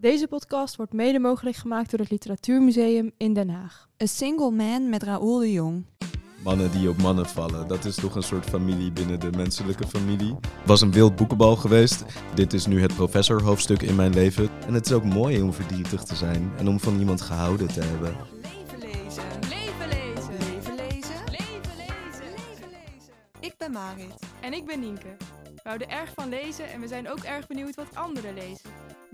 Deze podcast wordt mede mogelijk gemaakt door het Literatuurmuseum in Den Haag. A Single Man met Raoul de Jong. Mannen die op mannen vallen, dat is toch een soort familie binnen de menselijke familie. Het was een wild boekenbal geweest. Dit is nu het professorhoofdstuk in mijn leven. En het is ook mooi om verdrietig te zijn en om van iemand gehouden te hebben. Leven lezen. Leven lezen. Leven lezen. Leven lezen. Leven lezen. Ik ben Marit. En ik ben Nienke. We houden erg van lezen en we zijn ook erg benieuwd wat anderen lezen.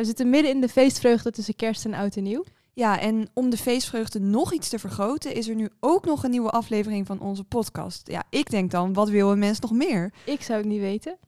We zitten midden in de feestvreugde tussen kerst en oud en nieuw. Ja, en om de feestvreugde nog iets te vergroten, is er nu ook nog een nieuwe aflevering van onze podcast. Ja, ik denk dan, wat wil een mens nog meer? Ik zou het niet weten.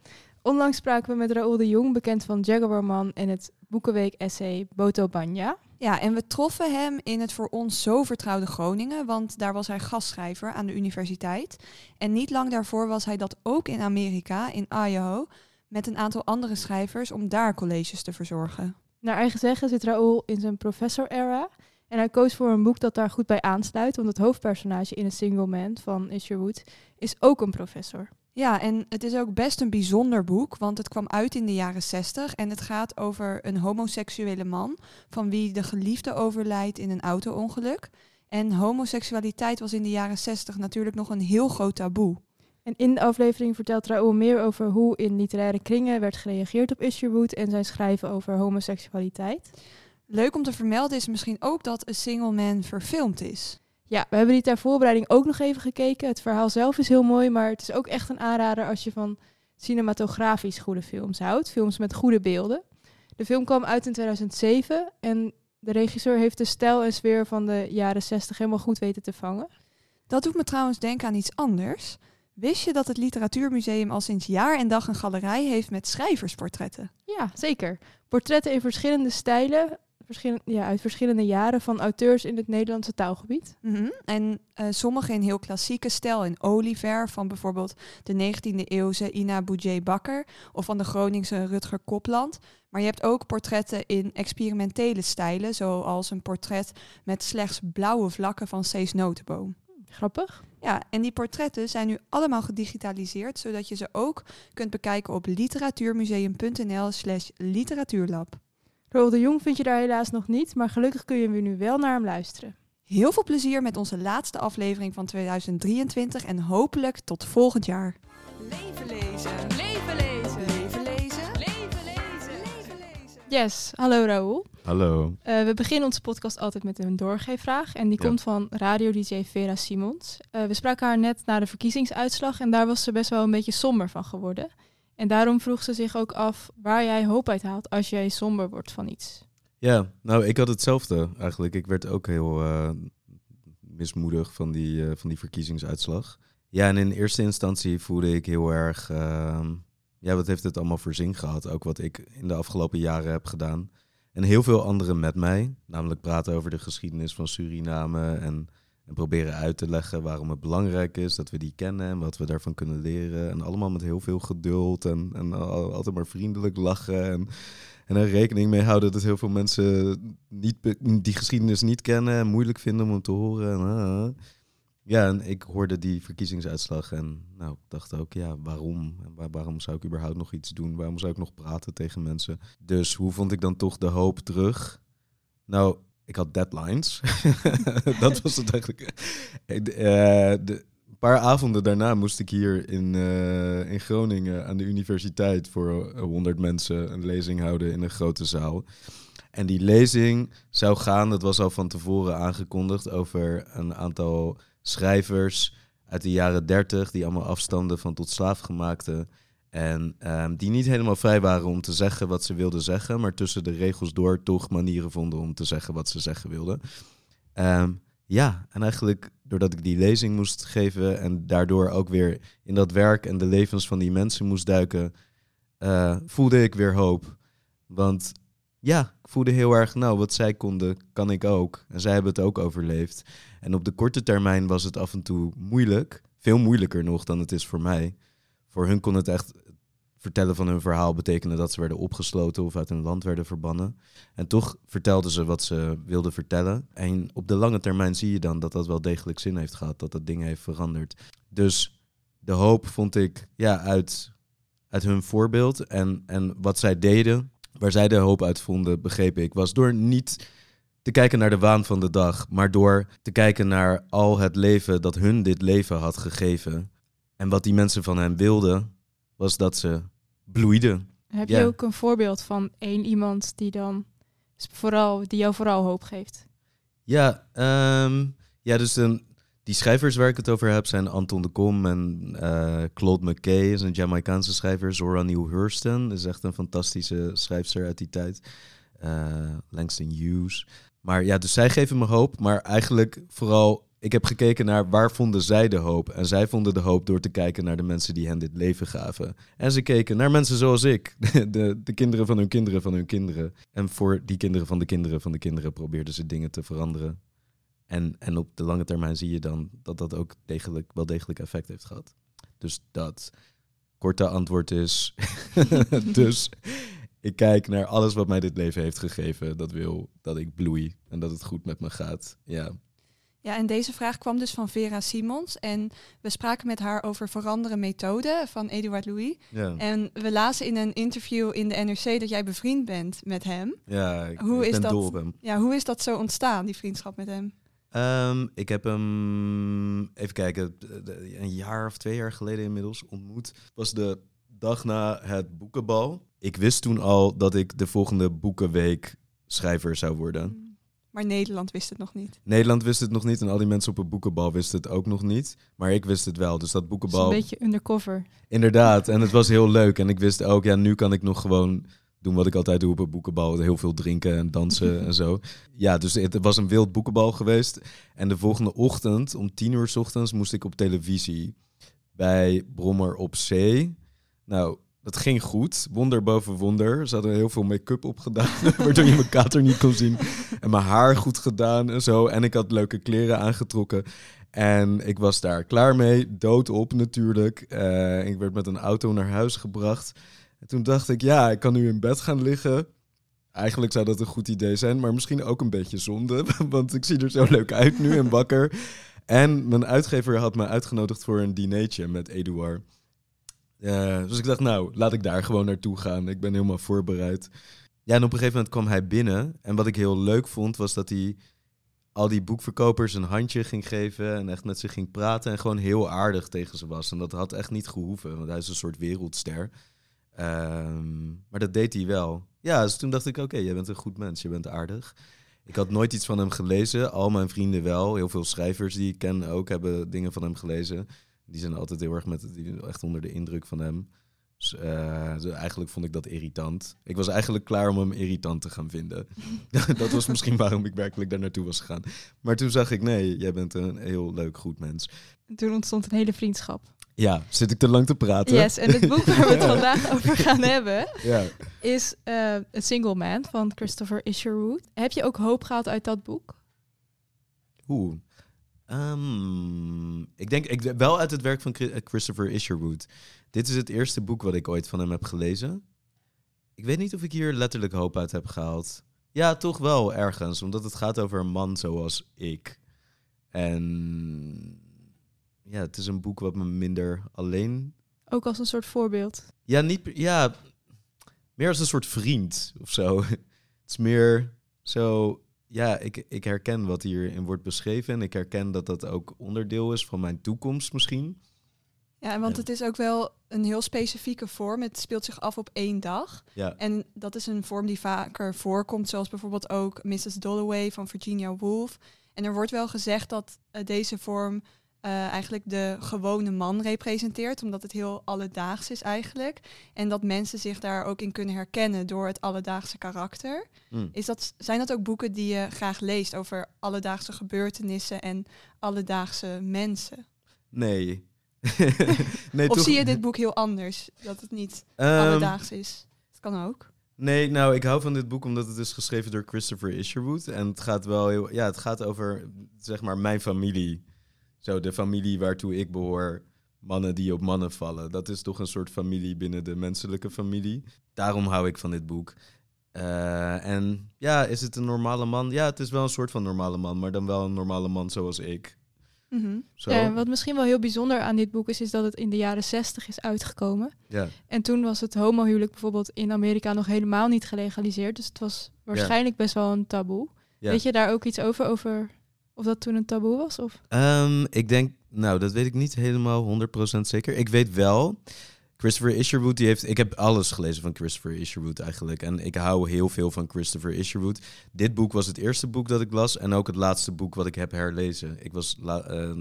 Onlangs spraken we met Raoul de Jong, bekend van Jaguarman en het Boekenweek-essay Boto Banya. Ja, en we troffen hem in het voor ons zo vertrouwde Groningen, want daar was hij gastschrijver aan de universiteit. En niet lang daarvoor was hij dat ook in Amerika, in Idaho, met een aantal andere schrijvers om daar colleges te verzorgen. Naar eigen zeggen zit Raoul in zijn professor-era. En hij koos voor een boek dat daar goed bij aansluit, want het hoofdpersonage in A Single Man van Isherwood is ook een professor. Ja, en het is ook best een bijzonder boek, want het kwam uit in de jaren 60 en het gaat over een homoseksuele man van wie de geliefde overlijdt in een auto-ongeluk. En homoseksualiteit was in de jaren 60 natuurlijk nog een heel groot taboe. En in de aflevering vertelt Raoul meer over hoe in literaire kringen werd gereageerd op Isherwood en zijn schrijven over homoseksualiteit. Leuk om te vermelden is misschien ook dat A Single Man verfilmd is. Ja, we hebben die ter voorbereiding ook nog even gekeken. Het verhaal zelf is heel mooi, maar het is ook echt een aanrader als je van cinematografisch goede films houdt. Films met goede beelden. De film kwam uit in 2007 en de regisseur heeft de stijl en sfeer van de jaren 60 helemaal goed weten te vangen. Dat doet me trouwens denken aan iets anders. Wist je dat het Literatuurmuseum al sinds jaar en dag een galerij heeft met schrijversportretten? Ja, zeker. Portretten in verschillende stijlen, verschillen, ja, uit verschillende jaren van auteurs in het Nederlandse taalgebied. Mhm. En eh, sommige in heel klassieke stijl in olieverf van bijvoorbeeld de 19e eeuwse Ina Boudjé Bakker of van de Groningse Rutger Kopland. Maar je hebt ook portretten in experimentele stijlen, zoals een portret met slechts blauwe vlakken van Cees Notenboom. Grappig. Ja, en die portretten zijn nu allemaal gedigitaliseerd, zodat je ze ook kunt bekijken op literatuurmuseum.nl slash literatuurlab. Roel de Jong vind je daar helaas nog niet, maar gelukkig kun je nu wel naar hem luisteren. Heel veel plezier met onze laatste aflevering van 2023 en hopelijk tot volgend jaar. Yes, hallo Raoul. Hallo. Uh, we beginnen onze podcast altijd met een doorgeefvraag. En die Ja. komt van radio-dj Vera Simons. Uh, we spraken haar net na de verkiezingsuitslag en daar was ze best wel een beetje somber van geworden. En daarom vroeg ze zich ook af waar jij hoop uit haalt als jij somber wordt van iets. Ja, nou, ik had hetzelfde eigenlijk. Ik werd ook heel eh, mismoedig van die, eh, van die verkiezingsuitslag. Ja, en in eerste instantie voelde ik heel erg... ja, wat heeft het allemaal voor zin gehad? Ook wat ik in de afgelopen jaren heb gedaan. En heel veel anderen met mij. Namelijk praten over de geschiedenis van Suriname en, en proberen uit te leggen waarom het belangrijk is dat we die kennen en wat we daarvan kunnen leren. En allemaal met heel veel geduld en, en al- altijd maar vriendelijk lachen. En, en er rekening mee houden dat heel veel mensen niet, die geschiedenis niet kennen en moeilijk vinden om hem te horen. En, ah. Ja, en ik hoorde die verkiezingsuitslag en nou, ik dacht ook, ja, waarom? Waarom zou ik überhaupt nog iets doen? Waarom zou ik nog praten tegen mensen? Dus hoe vond ik dan toch de hoop terug? Nou, ik had deadlines. dat was het eigenlijk. Eh, een paar avonden daarna moest ik hier in, eh, in Groningen aan de universiteit voor eh, 100 mensen een lezing houden in een grote zaal. En die lezing zou gaan, dat was al van tevoren aangekondigd, over een aantal schrijvers uit de jaren 30 die allemaal afstanden van tot slaafgemaakte. En ehm, die niet helemaal vrij waren om te zeggen wat ze wilden zeggen, maar tussen de regels door toch manieren vonden om te zeggen wat ze zeggen wilden. Ehm, ja, en eigenlijk doordat ik die lezing moest geven en daardoor ook weer in dat werk en de levens van die mensen moest duiken, eh, voelde ik weer hoop. Want ja, ik voelde heel erg, nou, wat zij konden, kan ik ook. En zij hebben het ook overleefd. En op de korte termijn was het af en toe moeilijk. Veel moeilijker nog dan het is voor mij. Voor hun kon het echt vertellen van hun verhaal betekenen dat ze werden opgesloten of uit hun land werden verbannen. En toch vertelden ze wat ze wilden vertellen. En op de lange termijn zie je dan dat dat wel degelijk zin heeft gehad, dat dat ding heeft veranderd. Dus de hoop vond ik ja, uit, uit hun voorbeeld en, en wat zij deden, waar zij de hoop uit vonden, begreep ik, was door niet te kijken naar de waan van de dag, maar door te kijken naar al het leven dat hun dit leven had gegeven. En wat die mensen van hen wilden, was dat ze bloeiden. Heb Ja. je ook een voorbeeld van één iemand die dan vooral, die jou vooral hoop geeft? Ja, ehm, ja dus een, die schrijvers waar ik het over heb zijn Anton de Kom en eh, Claude McKay, is een Jamaicaanse schrijver. Zora Neale Hurston is echt een fantastische schrijfster uit die tijd. Eh, Langston Hughes. Maar ja, dus zij geven me hoop. Maar eigenlijk vooral, ik heb gekeken naar waar vonden zij de hoop. En zij vonden de hoop door te kijken naar de mensen die hen dit leven gaven. En ze keken naar mensen zoals ik. De, de kinderen van hun kinderen van hun kinderen. En voor die kinderen van de kinderen van de kinderen probeerden ze dingen te veranderen. En, en op de lange termijn zie je dan dat dat ook degelijk, wel degelijk effect heeft gehad. Dus dat. Korte antwoord is. dus ik kijk naar alles wat mij dit leven heeft gegeven. Dat wil dat ik bloei en dat het goed met me gaat. Ja. Ja, en deze vraag kwam dus van Vera Simons. En we spraken met haar over veranderen methoden van Eduard Louis. Ja, En we lazen in een interview in de NRC dat jij bevriend bent met hem. ja ik, Hoe ik is dat? Ja, hoe is dat zo ontstaan, die vriendschap met hem? Ehm, ik heb hem, even kijken, een jaar of twee jaar geleden inmiddels ontmoet. was de dag na het boekenbal. Ik wist toen al dat ik de volgende boekenweek schrijver zou worden. Maar Nederland wist het nog niet. Nederland wist het nog niet en al die mensen op het boekenbal wisten het ook nog niet. Maar ik wist het wel. Dus dat Dat is een boekenbal, beetje undercover. inderdaad. En het was heel leuk. En ik wist ook, ja, nu kan ik nog gewoon doen wat ik altijd doe op het boekenbal. Heel veel drinken en dansen en zo. Ja, dus het was een wild boekenbal geweest. En de volgende ochtend, om tien uur 's ochtends, moest ik op televisie bij Brommer op Zee. Nou, dat ging goed. Wonder boven wonder. Ze hadden heel veel make-up opgedaan, waardoor je mijn kater niet kon zien. En mijn haar goed gedaan en zo. En ik had leuke kleren aangetrokken. En ik was daar klaar mee, doodop natuurlijk. Eh, ik werd met een auto naar huis gebracht. En toen dacht ik, ja, ik kan nu in bed gaan liggen. Eigenlijk zou dat een goed idee zijn, maar misschien ook een beetje zonde. Want ik zie er zo leuk uit nu en wakker. En mijn uitgever had me uitgenodigd voor een dinertje met Eduard. Eh, dus ik dacht, nou, laat ik daar gewoon naartoe gaan. Ik ben helemaal voorbereid. Ja, en op een gegeven moment kwam hij binnen. En wat ik heel leuk vond, was dat hij al die boekverkopers een handje ging geven. En echt met ze ging praten. En gewoon heel aardig tegen ze was. En dat had echt niet gehoeven, want hij is een soort wereldster. Ehm, maar dat deed hij wel. Ja, dus toen dacht ik, oké, jij bent een goed mens. Je bent aardig. Ik had nooit iets van hem gelezen. Al mijn vrienden wel. Heel veel schrijvers die ik ken ook hebben dingen van hem gelezen. Die zijn altijd heel erg met, die echt onder de indruk van hem. Dus, eh, dus eigenlijk vond ik dat irritant. Ik was eigenlijk klaar om hem irritant te gaan vinden. dat was misschien waarom ik werkelijk daar naartoe was gegaan. Maar toen zag ik, nee, jij bent een heel leuk, goed mens. En toen ontstond een hele vriendschap. Ja, zit ik te lang te praten? Yes, en het boek waar we het vandaag over gaan hebben Ja. is eh A Single Man van Christopher Isherwood. Heb je ook hoop gehaald uit dat boek? Oeh. Ehm, ik denk ik, wel uit het werk van Chri- Christopher Isherwood. Dit is het eerste boek wat ik ooit van hem heb gelezen. Ik weet niet of ik hier letterlijk hoop uit heb gehaald. Ja, toch wel ergens, omdat het gaat over een man zoals ik. En ja, het is een boek wat me minder alleen. Ook als een soort voorbeeld. Ja, niet, ja, meer als een soort vriend of zo. Het is meer zo ja, ik, ik herken wat hierin wordt beschreven. En ik herken dat dat ook onderdeel is van mijn toekomst misschien. Ja, want Ja. het is ook wel een heel specifieke vorm. Het speelt zich af op één dag. Ja, En dat is een vorm die vaker voorkomt, zoals bijvoorbeeld ook Mrs. Dalloway van Virginia Woolf. En er wordt wel gezegd dat eh, deze vorm eh, eigenlijk de gewone man representeert, omdat het heel alledaags is eigenlijk. En dat mensen zich daar ook in kunnen herkennen door het alledaagse karakter. Hm. Is dat, zijn dat ook boeken die je graag leest over alledaagse gebeurtenissen en alledaagse mensen? nee. nee, of toch- zie je dit boek heel anders? Dat het niet Ehm, alledaags is? Dat kan ook. Nee, nou, ik hou van dit boek omdat het is geschreven door Christopher Isherwood. En het gaat wel heel... Ja, het gaat over, zeg maar, mijn familie. Zo, de familie waartoe ik behoor. Mannen die op mannen vallen. Dat is toch een soort familie binnen de menselijke familie. Daarom hou ik van dit boek. Eh, en ja, is het een normale man? Ja, het is wel een soort van normale man. Maar dan wel een normale man zoals ik. Mhm. Zo. Eh, wat misschien wel heel bijzonder aan dit boek is, is dat het in de jaren 60 is uitgekomen. ja. En toen was het homohuwelijk bijvoorbeeld in Amerika nog helemaal niet gelegaliseerd. Dus het was waarschijnlijk best wel een taboe. Weet je daar ook iets over, over of dat toen een taboe was? Of? Ehm, ik denk, nou, dat weet ik niet helemaal 100% zeker. Ik weet wel, Christopher Isherwood, die heeft, ik heb alles gelezen van Christopher Isherwood eigenlijk. En ik hou heel veel van Christopher Isherwood. Dit boek was het eerste boek dat ik las en ook het laatste boek wat ik heb herlezen. Ik was eh,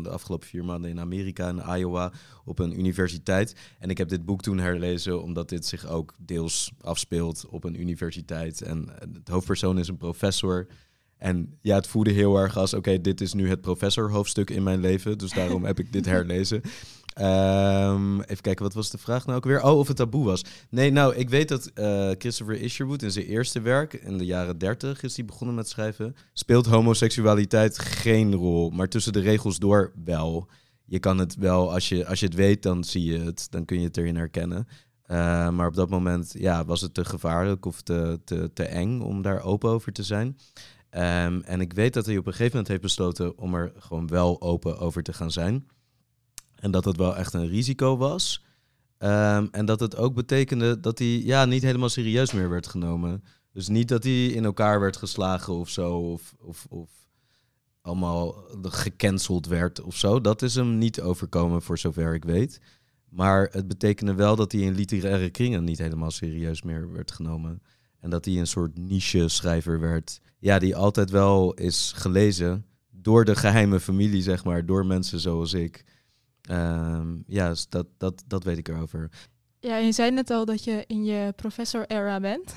de afgelopen vier maanden in Amerika, in Iowa, op een universiteit. En ik heb dit boek toen herlezen omdat dit zich ook deels afspeelt op een universiteit. En het hoofdpersoon is een professor. En ja, het voelde heel erg als, oké, dit is nu het professorhoofdstuk in mijn leven. Dus daarom heb ik dit herlezen. Ehm, even kijken, wat was de vraag nou ook weer? Oh, of het taboe was. Nee, nou, ik weet dat eh, Christopher Isherwood in zijn eerste werk, in de jaren 30 is hij begonnen met schrijven, speelt homoseksualiteit geen rol, maar tussen de regels door wel. Je kan het wel, als je, als je het weet, dan zie je het, dan kun je het erin herkennen. Eh, maar op dat moment ja, was het te gevaarlijk of te, te, te eng om daar open over te zijn. Ehm, en ik weet dat hij op een gegeven moment heeft besloten om er gewoon wel open over te gaan zijn. En dat het wel echt een risico was. Ehm, en dat het ook betekende dat hij ja, niet helemaal serieus meer werd genomen. Dus niet dat hij in elkaar werd geslagen of zo. Of, of, of allemaal gecanceld werd of zo. Dat is hem niet overkomen voor zover ik weet. Maar het betekende wel dat hij in literaire kringen niet helemaal serieus meer werd genomen. En dat hij een soort niche-schrijver werd. Ja, die altijd wel is gelezen door de geheime familie, zeg maar. Door mensen zoals ik. Ehm, ja, dus dat, dat, dat weet ik erover. Ja, je zei net al dat je in je professor-era bent.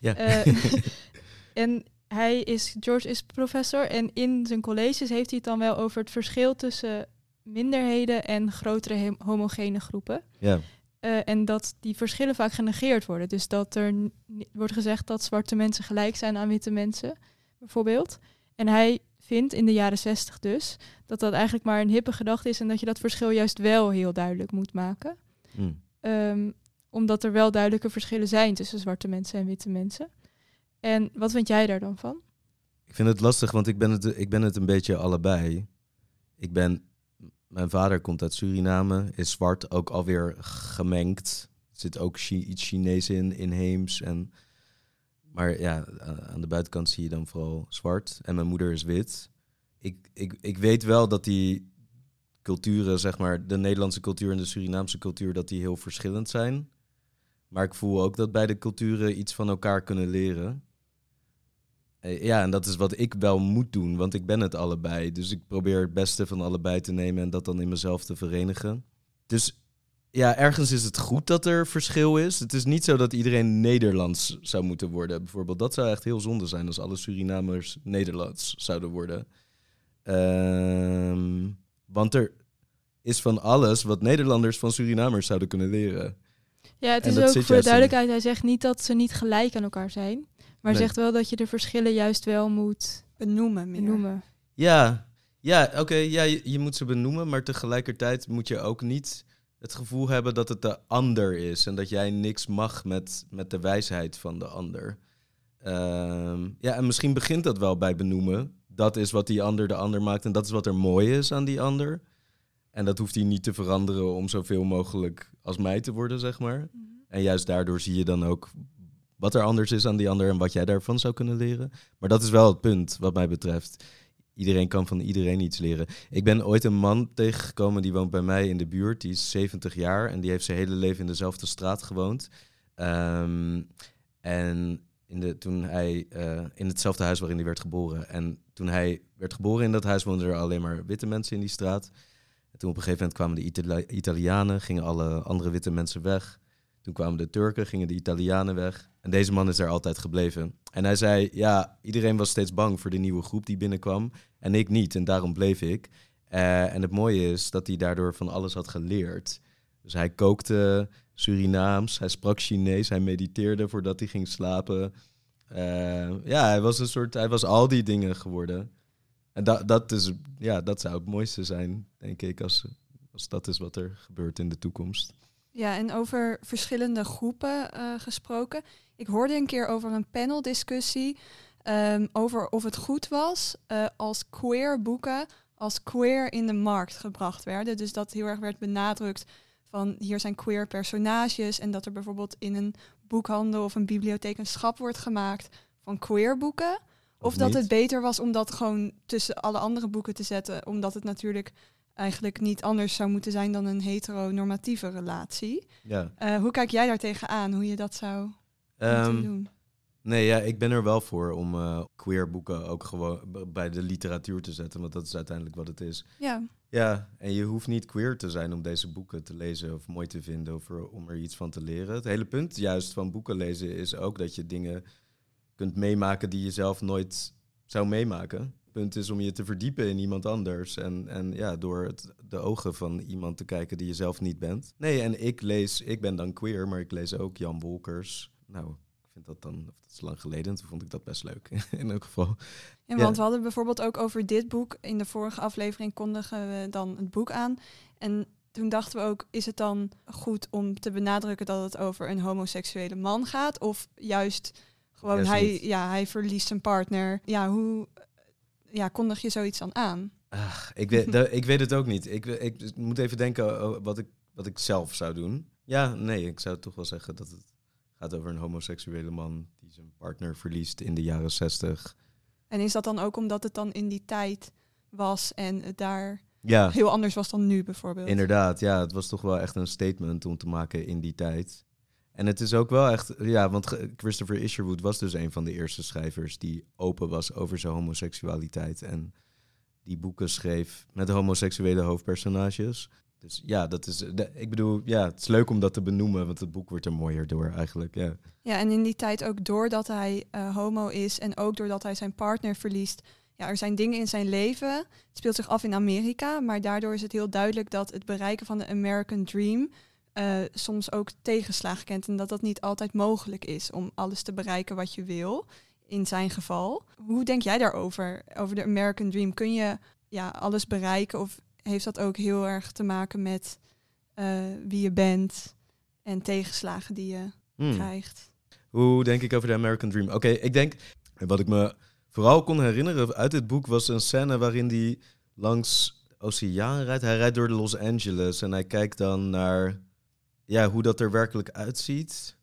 Ja. Eh, en hij is, George is professor en in zijn colleges heeft hij het dan wel over het verschil tussen minderheden en grotere homogene groepen. ja. Eh, en dat die verschillen vaak genegeerd worden. Dus dat er wordt gezegd dat zwarte mensen gelijk zijn aan witte mensen, bijvoorbeeld. En hij vindt in de jaren zestig dus dat dat eigenlijk maar een hippe gedachte is en dat je dat verschil juist wel heel duidelijk moet maken. Hm. Ehm, omdat er wel duidelijke verschillen zijn tussen zwarte mensen en witte mensen. En wat vind jij daar dan van? Ik vind het lastig, want ik ben het, ik ben het een beetje allebei. Ik ben, mijn vader komt uit Suriname, is zwart, ook alweer gemengd. Er zit ook iets Chinees in, inheems. En, maar ja, aan de buitenkant zie je dan vooral zwart. En mijn moeder is wit. Ik, ik, ik weet wel dat die culturen, zeg maar, de Nederlandse cultuur en de Surinaamse cultuur, dat die heel verschillend zijn. Maar ik voel ook dat beide culturen iets van elkaar kunnen leren. Eh, Ja, en dat is wat ik wel moet doen, want ik ben het allebei. Dus ik probeer het beste van allebei te nemen en dat dan in mezelf te verenigen. Dus ja, ergens is het goed dat er verschil is. Het is niet zo dat iedereen Nederlands zou moeten worden. Bijvoorbeeld, dat zou echt heel zonde zijn als alle Surinamers Nederlands zouden worden. Ehm, want er is van alles wat Nederlanders van Surinamers zouden kunnen leren. Ja, het is ook voor de juist in- duidelijkheid, hij zegt niet dat ze niet gelijk aan elkaar zijn. Maar Nee. zegt wel dat je de verschillen juist wel moet Benoemen meer. benoemen. Ja, ja oké, ja, je, je moet ze benoemen, maar tegelijkertijd moet je ook niet het gevoel hebben dat het de ander is en dat jij niks mag met, met de wijsheid van de ander. Ehm, ja, en misschien begint dat wel bij benoemen. Dat is wat die ander de ander maakt en dat is wat er mooi is aan die ander. En dat hoeft hij niet te veranderen om zoveel mogelijk als mij te worden, zeg maar. En juist daardoor zie je dan ook wat er anders is aan die ander en wat jij daarvan zou kunnen leren. Maar dat is wel het punt, wat mij betreft. Iedereen kan van iedereen iets leren. Ik ben ooit een man tegengekomen die woont bij mij in de buurt. Die is 70 jaar en die heeft zijn hele leven in dezelfde straat gewoond. Ehm, en in de, toen hij eh, in hetzelfde huis waarin hij werd geboren. En toen hij werd geboren in dat huis woonden er alleen maar witte mensen in die straat. En toen op een gegeven moment kwamen de Itali- Italianen, gingen alle andere witte mensen weg. Toen kwamen de Turken, gingen de Italianen weg. En deze man is daar altijd gebleven. En hij zei, ja, iedereen was steeds bang voor de nieuwe groep die binnenkwam. En ik niet, en daarom bleef ik. Eh, en het mooie is dat hij daardoor van alles had geleerd. Dus hij kookte Surinaams, hij sprak Chinees, hij mediteerde voordat hij ging slapen. Eh, ja, hij was een soort, hij was al die dingen geworden. En dat, dat, is, ja, dat zou het mooiste zijn, denk ik, als, als dat is wat er gebeurt in de toekomst. Ja, en over verschillende groepen eh, gesproken. Ik hoorde een keer over een paneldiscussie um, over of het goed was uh, als queer boeken als queer in de markt gebracht werden. Dus dat heel erg werd benadrukt van hier zijn queer personages en dat er bijvoorbeeld in een boekhandel of een bibliotheek een schap wordt gemaakt van queer boeken. Of, of dat het beter was om dat gewoon tussen alle andere boeken te zetten, omdat het natuurlijk eigenlijk niet anders zou moeten zijn dan een heteronormatieve relatie. Ja. Uh, hoe kijk jij daar tegenaan, hoe je dat zou um, doen? Nee, ja, ik ben er wel voor om uh, queer boeken ook gewoon bij de literatuur te zetten, want dat is uiteindelijk wat het is. Ja. Ja, en je hoeft niet queer te zijn om deze boeken te lezen of mooi te vinden of om er iets van te leren. Het hele punt juist van boeken lezen is ook dat je dingen kunt meemaken die je zelf nooit zou meemaken. Het punt is om je te verdiepen in iemand anders en, en ja, door het, de ogen van iemand te kijken die je zelf niet bent. Nee, en ik lees, ik ben dan queer, maar ik lees ook Jan Wolkers. Nou, vind dat dan, dat is lang geleden, toen vond ik dat best leuk in elk geval. Ja, want we hadden bijvoorbeeld ook over dit boek. In de vorige aflevering kondigen we dan het boek aan. En toen dachten we ook, is het dan goed om te benadrukken dat het over een homoseksuele man gaat? Of juist gewoon hij, ja, hij verliest zijn partner. Ja, hoe ja, kondig je zoiets dan aan? Ach, ik, weet, ik weet het ook niet. Ik, ik moet even denken oh, wat ik, wat ik zelf zou doen. Ja, nee, ik zou toch wel zeggen dat het gaat over een homoseksuele man die zijn partner verliest in de jaren zestig. En is dat dan ook omdat het dan in die tijd was en het daar ja. heel anders was dan nu bijvoorbeeld? Inderdaad, ja, het was toch wel echt een statement om te maken in die tijd. En het is ook wel echt, ja, want Christopher Isherwood was dus een van de eerste schrijvers die open was over zijn homoseksualiteit. En die boeken schreef met homoseksuele hoofdpersonages. Dus ja, dat is. ik bedoel, ja, het is leuk om dat te benoemen, want het boek wordt er mooier door eigenlijk. Ja, ja en in die tijd ook doordat hij uh, homo is en ook doordat hij zijn partner verliest. Ja, er zijn dingen in zijn leven. Het speelt zich af in Amerika, maar daardoor is het heel duidelijk dat het bereiken van de American Dream uh, soms ook tegenslagen kent. En dat dat niet altijd mogelijk is om alles te bereiken wat je wil. In zijn geval. Hoe denk jij daarover? Over de American Dream? Kun je ja, alles bereiken of heeft dat ook heel erg te maken met uh, wie je bent en tegenslagen die je hmm. krijgt. Hoe denk ik over de American Dream? Oké, ik denk, wat ik me vooral kon herinneren uit dit boek was een scène waarin hij langs oceaan rijdt. Hij rijdt door de Los Angeles en hij kijkt dan naar ja, hoe dat er werkelijk uitziet.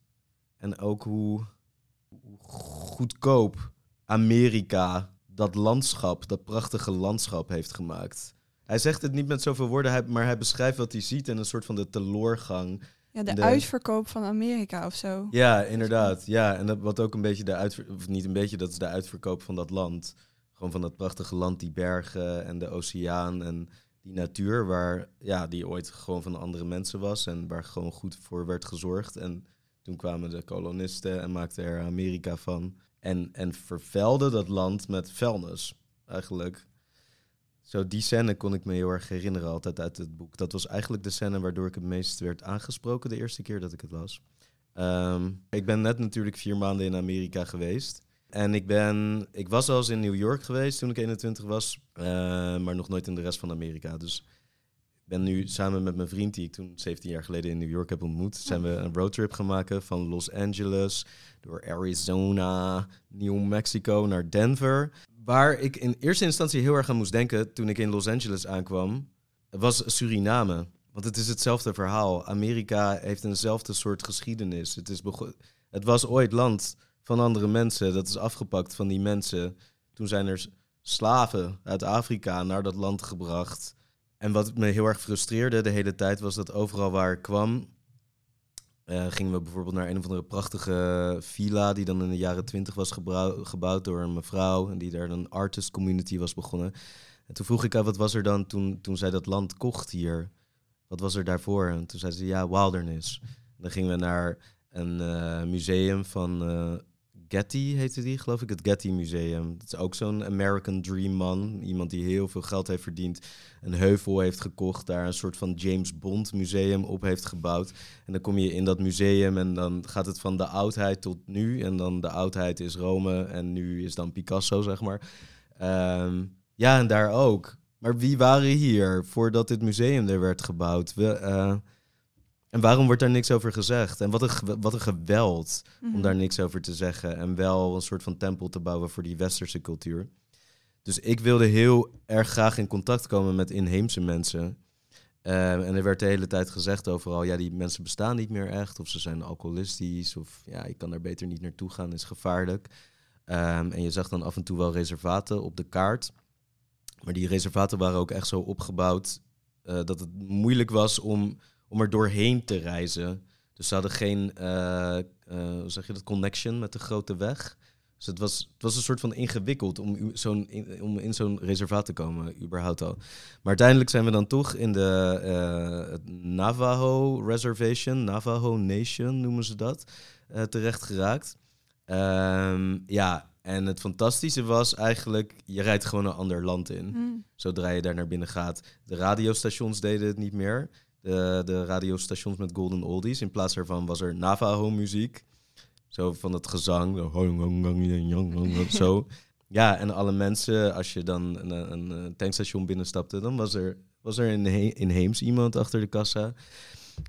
En ook hoe goedkoop Amerika dat landschap, dat prachtige landschap heeft gemaakt. Hij zegt het niet met zoveel woorden, maar hij beschrijft wat hij ziet en een soort van de teloorgang. Ja, de, uitverkoop van Amerika of zo. Ja, inderdaad. Ja, en dat, wat ook een beetje de uitverkoop, of niet een beetje, dat is de uitverkoop van dat land. Gewoon van dat prachtige land, die bergen en de oceaan en die natuur, waar, ja, die ooit gewoon van andere mensen was en waar gewoon goed voor werd gezorgd. En toen kwamen de kolonisten en maakten er Amerika van. En, en vervuilden dat land met vuilnis, eigenlijk. Zo, die scène kon ik me heel erg herinneren altijd uit het boek. Dat was eigenlijk de scène waardoor ik het meest werd aangesproken de eerste keer dat ik het las. Ehm, ik ben net natuurlijk vier maanden in Amerika geweest. En ik, ben, ik was al eens in New York geweest toen ik 21 was, uh, maar nog nooit in de rest van Amerika. Dus ik ben nu samen met mijn vriend, die ik toen 17 jaar geleden in New York heb ontmoet, zijn we een roadtrip gaan maken van Los Angeles door Arizona, New Mexico naar Denver. Waar ik in eerste instantie heel erg aan moest denken toen ik in Los Angeles aankwam, was Suriname. Want het is hetzelfde verhaal. Amerika heeft eenzelfde soort geschiedenis. Het, is het was ooit land van andere mensen. Dat is afgepakt van die mensen. Toen zijn er slaven uit Afrika naar dat land gebracht. En wat me heel erg frustreerde de hele tijd was dat overal waar ik kwam, uh, gingen we bijvoorbeeld naar een of andere prachtige villa die dan in de jaren twintig was gebouwd door een mevrouw en die daar een artist community was begonnen. En toen vroeg ik haar, wat was er dan toen, toen zij dat land kocht hier? Wat was er daarvoor? En toen zei ze, ja, wilderness. En dan gingen we naar een uh, museum van uh, Getty heette die, geloof ik, het Getty Museum. Dat is ook zo'n American Dream man. Iemand die heel veel geld heeft verdiend, een heuvel heeft gekocht, daar een soort van James Bond museum op heeft gebouwd. En dan kom je in dat museum en dan gaat het van de oudheid tot nu. En dan de oudheid is Rome en nu is dan Picasso, zeg maar. Ehm, ja, en daar ook. Maar wie waren hier voordat dit museum er werd gebouwd? We, eh, en waarom wordt daar niks over gezegd? En wat een, wat een geweld om Mhm. daar niks over te zeggen. En wel een soort van tempel te bouwen voor die westerse cultuur. Dus ik wilde heel erg graag in contact komen met inheemse mensen. Eh, en er werd de hele tijd gezegd overal, ja, die mensen bestaan niet meer echt. Of ze zijn alcoholistisch. Of ja, ik kan daar beter niet naartoe gaan, is gevaarlijk. Ehm, en je zag dan af en toe wel reservaten op de kaart. Maar die reservaten waren ook echt zo opgebouwd eh, dat het moeilijk was om, om er doorheen te reizen. Dus ze hadden geen, eh, eh, hoe zeg je dat, connection met de grote weg. Dus het was, het was een soort van ingewikkeld om, zo'n, in, om in zo'n reservaat te komen, überhaupt al. Maar uiteindelijk zijn we dan toch in de eh, Navajo Reservation, Navajo Nation noemen ze dat, terecht geraakt. Ehm, ja, en het fantastische was eigenlijk, je rijdt gewoon een ander land in Mhm. zodra je daar naar binnen gaat. De radiostations deden het niet meer. De, de radiostations met golden oldies. In plaats daarvan was er Navajo-muziek. Zo van het gezang. Zo. Ja, en alle mensen, als je dan een, een, een tankstation binnenstapte, dan was er, was er een he- inheems iemand achter de kassa.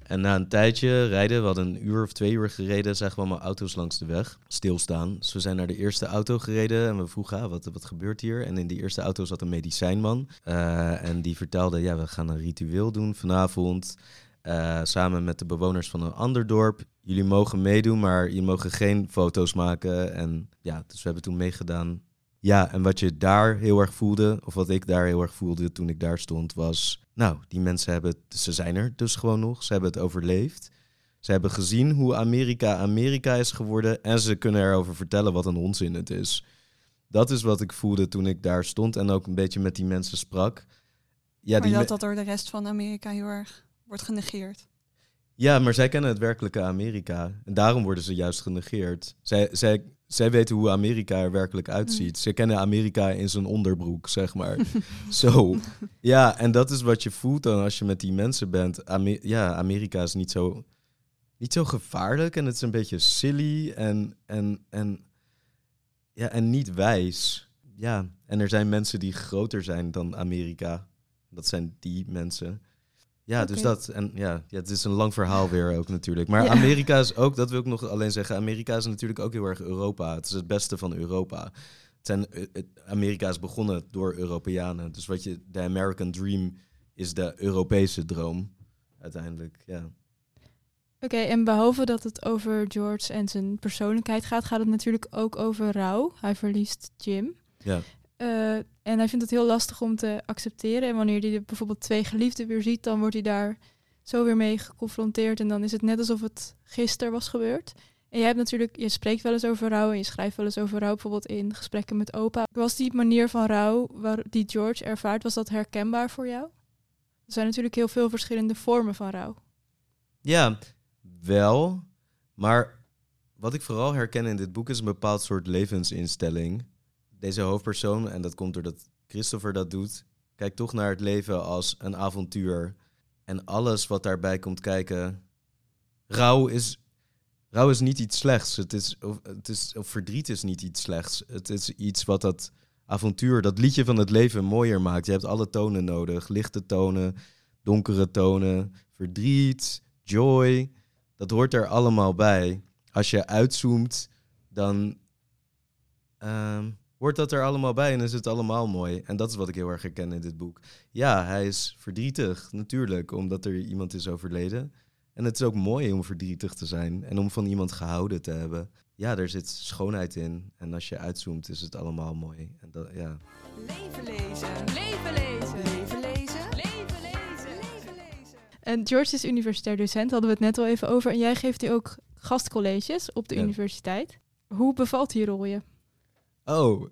En na een tijdje rijden, we hadden een uur of twee uur gereden, zagen we allemaal auto's langs de weg stilstaan. Dus we zijn naar de eerste auto gereden en we vroegen, ah, wat, wat gebeurt hier? En in die eerste auto zat een medicijnman. Eh, en die vertelde, ja, we gaan een ritueel doen vanavond. eh, samen met de bewoners van een ander dorp. Jullie mogen meedoen, maar je mogen geen foto's maken. En ja, dus we hebben toen meegedaan. Ja, en wat je daar heel erg voelde, of wat ik daar heel erg voelde toen ik daar stond, was... Nou, die mensen hebben, het- ze zijn er dus gewoon nog. Ze hebben het overleefd. Ze hebben gezien hoe Amerika Amerika is geworden. En ze kunnen erover vertellen wat een onzin het is. Dat is wat ik voelde toen ik daar stond en ook een beetje met die mensen sprak. Ja, maar die dat dat door de rest van Amerika heel erg wordt genegeerd. Ja, maar zij kennen het werkelijke Amerika. En daarom worden ze juist genegeerd. Zij, zij, zij weten hoe Amerika er werkelijk uitziet. Ze kennen Amerika in zijn onderbroek, zeg maar. zo. Ja, en dat is wat je voelt dan als je met die mensen bent. Ja, Amerika is niet zo, niet zo gevaarlijk en het is een beetje silly en, en, en, ja, en niet wijs. Ja, en er zijn mensen die groter zijn dan Amerika. Dat zijn die mensen. Ja, dus dat. En ja, ja, het is een lang verhaal weer ook natuurlijk. Maar Ja. Amerika is ook, dat wil ik nog alleen zeggen, Amerika is natuurlijk ook heel erg Europa. Het is het beste van Europa. Het zijn, eh, het, Amerika is begonnen door Europeanen. Dus wat je, de American Dream is de Europese droom. Uiteindelijk, ja. Oké, en behalve dat het over George en zijn persoonlijkheid gaat, gaat het natuurlijk ook over rouw. Hij verliest Jim. Ja. Eh, en hij vindt het heel lastig om te accepteren. En wanneer hij bijvoorbeeld twee geliefden weer ziet, dan wordt hij daar zo weer mee geconfronteerd. En dan is het net alsof het gisteren was gebeurd. En jij hebt natuurlijk, je spreekt wel eens over rouw en je schrijft wel eens over rouw, bijvoorbeeld in gesprekken met opa. Was die manier van rouw waar, die George ervaart, was dat herkenbaar voor jou? Er zijn natuurlijk heel veel verschillende vormen van rouw. Ja, wel. Maar wat ik vooral herken in dit boek is een bepaald soort levensinstelling. Deze hoofdpersoon, en dat komt doordat Christopher dat doet, kijkt toch naar het leven als een avontuur. En alles wat daarbij komt kijken. Rouw is, rouw is niet iets slechts. Het is, het is, of verdriet is niet iets slechts. Het is iets wat dat avontuur, dat liedje van het leven mooier maakt. Je hebt alle tonen nodig. Lichte tonen, donkere tonen, verdriet, joy. Dat hoort er allemaal bij. Als je uitzoomt, dan ehm, hoort dat er allemaal bij en is het allemaal mooi. En dat is wat ik heel erg herken in dit boek. Ja, hij is verdrietig, natuurlijk, omdat er iemand is overleden. En het is ook mooi om verdrietig te zijn en om van iemand gehouden te hebben. Ja, er zit schoonheid in. En als je uitzoomt, is het allemaal mooi. En dat, ja. Leven lezen. Leven lezen. Leven lezen. Leven lezen. En George is universitair docent, hadden we het net al even over. En jij geeft hier ook gastcolleges op de Ja. universiteit. Hoe bevalt die rol je? Oh,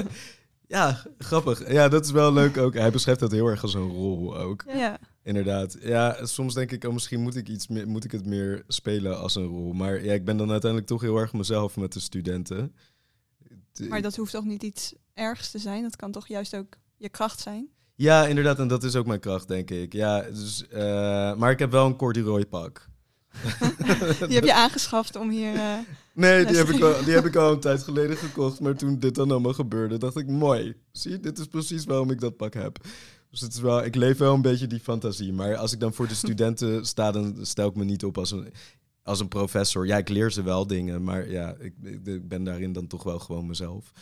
ja, grappig. Ja, dat is wel leuk ook. Hij beschrijft dat heel erg als een rol ook. Ja. Inderdaad. Ja, soms denk ik, oh, misschien moet ik, iets meer, moet ik het meer spelen als een rol. Maar ja, ik ben dan uiteindelijk toch heel erg mezelf met de studenten. Maar dat hoeft toch niet iets ergs te zijn? Dat kan toch juist ook je kracht zijn? Ja, inderdaad. En dat is ook mijn kracht, denk ik. Ja, dus, eh, maar ik heb wel een corduroy pak. Die heb je aangeschaft om hier... eh, Nee, die heb, ik al, die heb ik al een tijd geleden gekocht. Maar toen dit dan allemaal gebeurde, dacht ik, mooi. Zie, dit is precies waarom ik dat pak heb. Dus het is wel, ik leef wel een beetje die fantasie. Maar als ik dan voor de studenten sta, dan stel ik me niet op als een, als een professor. Ja, ik leer ze wel dingen, maar ja, ik, ik, ik ben daarin dan toch wel gewoon mezelf.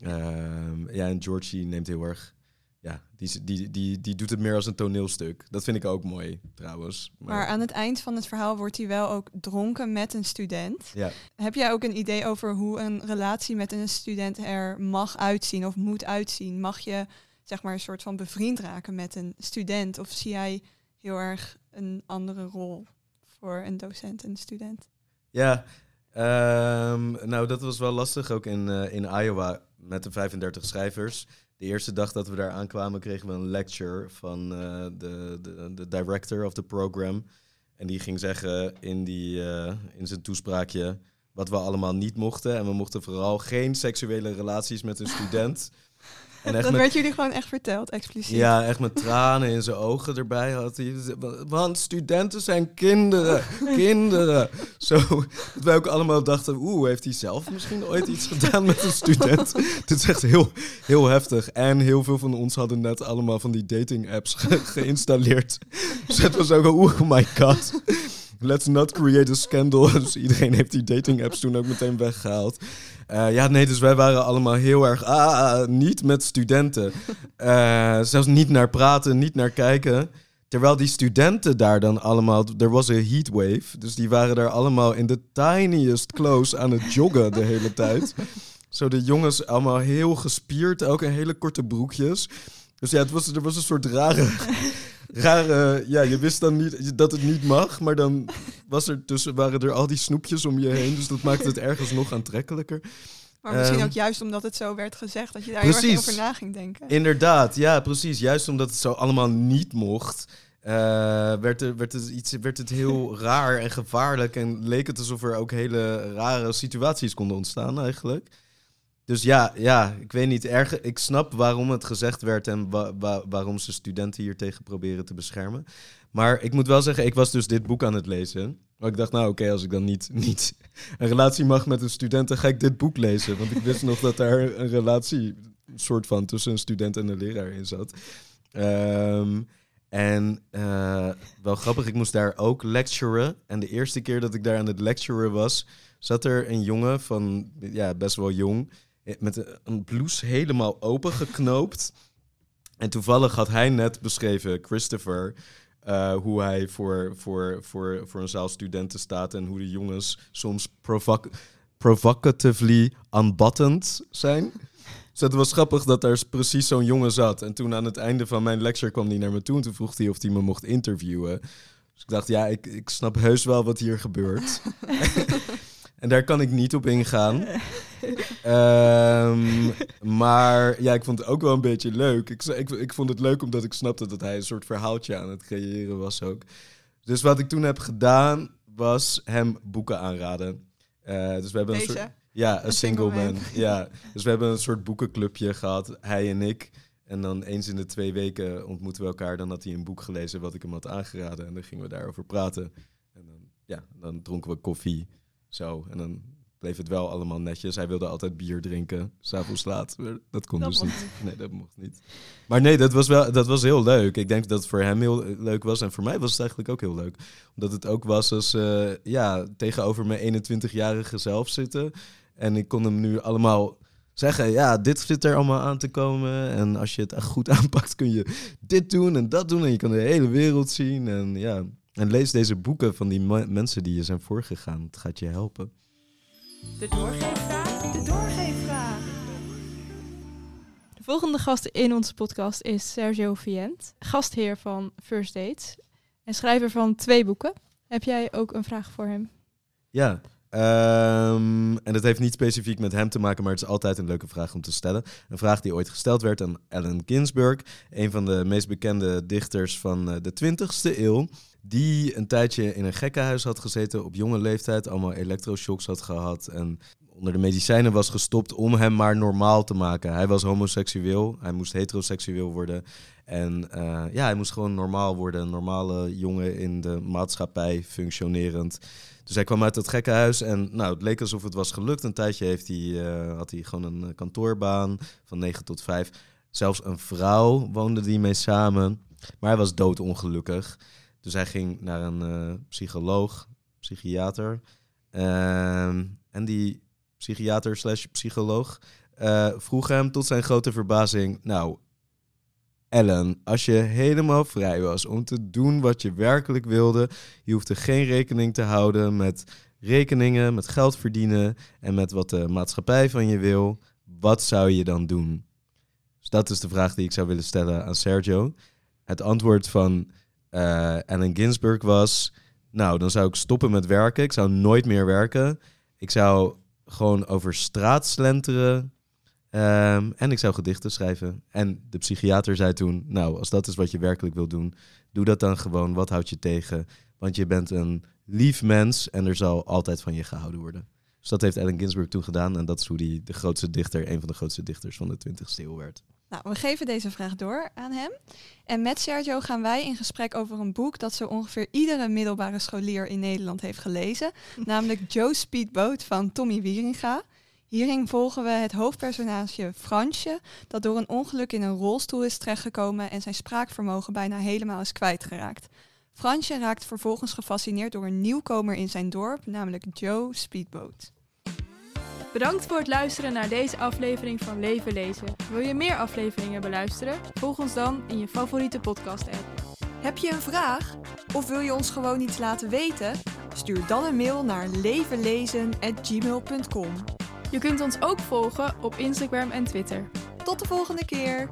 Ehm, ja, en Georgie neemt heel erg... Ja, die, die, die, die doet het meer als een toneelstuk. Dat vind ik ook mooi, trouwens. Maar aan het eind van het verhaal wordt hij wel ook dronken met een student. ja. Heb jij ook een idee over hoe een relatie met een student er mag uitzien of moet uitzien? Mag je zeg maar een soort van bevriend raken met een student? Of zie jij heel erg een andere rol voor een docent en een student? Ja, ehm, nou dat was wel lastig ook in, eh, in Iowa met de 35 schrijvers. De eerste dag dat we daar aankwamen kregen we een lecture van eh, de, de, de director of the program. En die ging zeggen in, die, eh, in zijn toespraakje wat we allemaal niet mochten. En we mochten vooral geen seksuele relaties met een student. En echt Dat met werd jullie gewoon echt verteld, expliciet. ja, echt met tranen in zijn ogen erbij had hij. Want studenten zijn kinderen, kinderen. Zo, dat wij ook allemaal dachten, oeh, heeft hij zelf misschien ooit iets gedaan met een student? Dit is echt heel, heel heftig. En heel veel van ons hadden net allemaal van die dating apps ge- geïnstalleerd. Dus het was ook, oeh, oh my god. Let's not create a scandal. Dus iedereen heeft die dating apps toen ook meteen weggehaald. Eh, ja, nee, dus wij waren allemaal heel erg, ah, niet met studenten. Eh, zelfs niet naar praten, niet naar kijken. Terwijl die studenten daar dan allemaal, er was een heatwave. Dus die waren daar allemaal in de tiniest clothes aan het joggen de hele tijd. Zo de jongens allemaal heel gespierd, ook in hele korte broekjes. Dus ja, het was, er was een soort rare, rare, ja, je wist dan niet dat het niet mag, maar dan was er tussen, waren er al die snoepjes om je heen. Dus dat maakte het ergens nog aantrekkelijker. Maar misschien Ehm, ook juist omdat het zo werd gezegd, dat je daar heel precies. erg over na ging denken. Inderdaad, ja, precies. Juist omdat het zo allemaal niet mocht, eh, werd, er, werd, het iets, werd het heel raar en gevaarlijk. En leek het alsof er ook hele rare situaties konden ontstaan eigenlijk. Dus ja, ja ik weet niet. Erg, ik snap waarom het gezegd werd en wa- wa- waarom ze studenten hier tegen proberen te beschermen. Maar ik moet wel zeggen, ik was dus dit boek aan het lezen. Maar ik dacht, nou oké, als ik dan niet, niet een relatie mag met een student, dan ga ik dit boek lezen. Want ik wist nog dat daar een relatie soort van tussen een student en een leraar in zat. Ehm, en eh, wel grappig, ik moest daar ook lecturen. En de eerste keer dat ik daar aan het lecturen was, zat er een jongen van, ja, best wel jong, met een- blouse helemaal open geknoopt. En toevallig had hij net beschreven, Christopher, eh, hoe hij voor, voor, voor, voor een zaal studenten staat en hoe de jongens soms provoc provocatively unbuttoned zijn. Dus het was grappig dat er precies zo'n jongen zat. En toen aan het einde van mijn lecture kwam hij naar me toe en toen vroeg hij of hij me mocht interviewen. Dus ik dacht, ja, ik, ik snap heus wel wat hier gebeurt. en daar kan ik niet op ingaan. Ehm, maar ja, ik vond het ook wel een beetje leuk. Ik, ik, ik vond het leuk omdat ik snapte dat hij een soort verhaaltje aan het creëren was ook. Dus wat ik toen heb gedaan, was hem boeken aanraden. Eh, dus we hebben een soort... Ja, een single man. man. Ja, dus we hebben een soort boekenclubje gehad, hij en ik. En dan eens in de twee weken ontmoeten we elkaar. Dan had hij een boek gelezen wat ik hem had aangeraden. En dan gingen we daarover praten. En dan, ja, dan dronken we koffie. Zo. En dan bleef het wel allemaal netjes. Hij wilde altijd bier drinken, s'avonds laat. Dat kon Dat dus niet. Nee, dat mocht niet. Maar nee, dat was wel dat was heel leuk. Ik denk dat het voor hem heel leuk was. En voor mij was het eigenlijk ook heel leuk. Omdat het ook was als eh, ja, tegenover mijn 21-jarige zelf zitten. En ik kon hem nu allemaal zeggen, ja, dit zit er allemaal aan te komen. En als je het echt goed aanpakt, kun je dit doen en dat doen. En je kan de hele wereld zien. En ja, en lees deze boeken van die me- mensen die je zijn voorgegaan. Het gaat je helpen. De doorgeefvraag. De doorgeefvraag. De volgende gast in onze podcast is Sergio Vient, gastheer van First Dates en schrijver van twee boeken. Heb jij ook een vraag voor hem? Ja, Ehm, en dat heeft niet specifiek met hem te maken, maar het is altijd een leuke vraag om te stellen. Een vraag die ooit gesteld werd aan Allen Ginsberg, een van de meest bekende dichters van eh, de 20ste eeuw. Die een tijdje in een gekkenhuis had gezeten op jonge leeftijd, allemaal elektroshocks had gehad en onder de medicijnen was gestopt om hem maar normaal te maken. Hij was homoseksueel, hij moest heteroseksueel worden. En eh, ja, hij moest gewoon normaal worden, een normale jongen in de maatschappij, functionerend. Dus hij kwam uit dat gekkenhuis en nou, het leek alsof het was gelukt. Een tijdje heeft hij, eh, had hij gewoon een eh, kantoorbaan van 9 tot 5. Zelfs een vrouw woonde die mee samen. Maar hij was doodongelukkig. Dus hij ging naar een uh, psycholoog, psychiater. Ehm, en die psychiater slash psycholoog vroeg hem tot zijn grote verbazing... Nou, Ellen, als je helemaal vrij was om te doen wat je werkelijk wilde, je hoefde geen rekening te houden met rekeningen, met geld verdienen en met wat de maatschappij van je wil, wat zou je dan doen? Dus dat is de vraag die ik zou willen stellen aan Sergio. Het antwoord van uh, Allen Ginsberg was: Nou, dan zou ik stoppen met werken. Ik zou nooit meer werken. Ik zou gewoon over straat slenteren Um, en ik zou gedichten schrijven. En de psychiater zei toen: Nou, als dat is wat je werkelijk wil doen, doe dat dan gewoon. Wat houdt je tegen? Want je bent een lief mens en er zal altijd van je gehouden worden. Dus dat heeft Allen Ginsberg toen gedaan. En dat is hoe hij de grootste dichter, een van de grootste dichters van de 20e eeuw werd. Nou, we geven deze vraag door aan hem. En met Sergio gaan wij in gesprek over een boek dat zo ongeveer iedere middelbare scholier in Nederland heeft gelezen. namelijk Joe Speedboat van Tommy Wieringa. Hierin volgen we het hoofdpersonage Fransje, dat door een ongeluk in een rolstoel is terechtgekomen en zijn spraakvermogen bijna helemaal is kwijtgeraakt. Fransje raakt vervolgens gefascineerd door een nieuwkomer in zijn dorp, namelijk Joe Speedboat. Bedankt voor het luisteren naar deze aflevering van Leven Lezen. Wil je meer afleveringen beluisteren? Volg ons dan in je favoriete podcast-app. Heb je een vraag? Of wil je ons gewoon iets laten weten? Stuur dan een mail naar levenlezen.gmail.com. Je kunt ons ook volgen op Instagram en Twitter. Tot de volgende keer!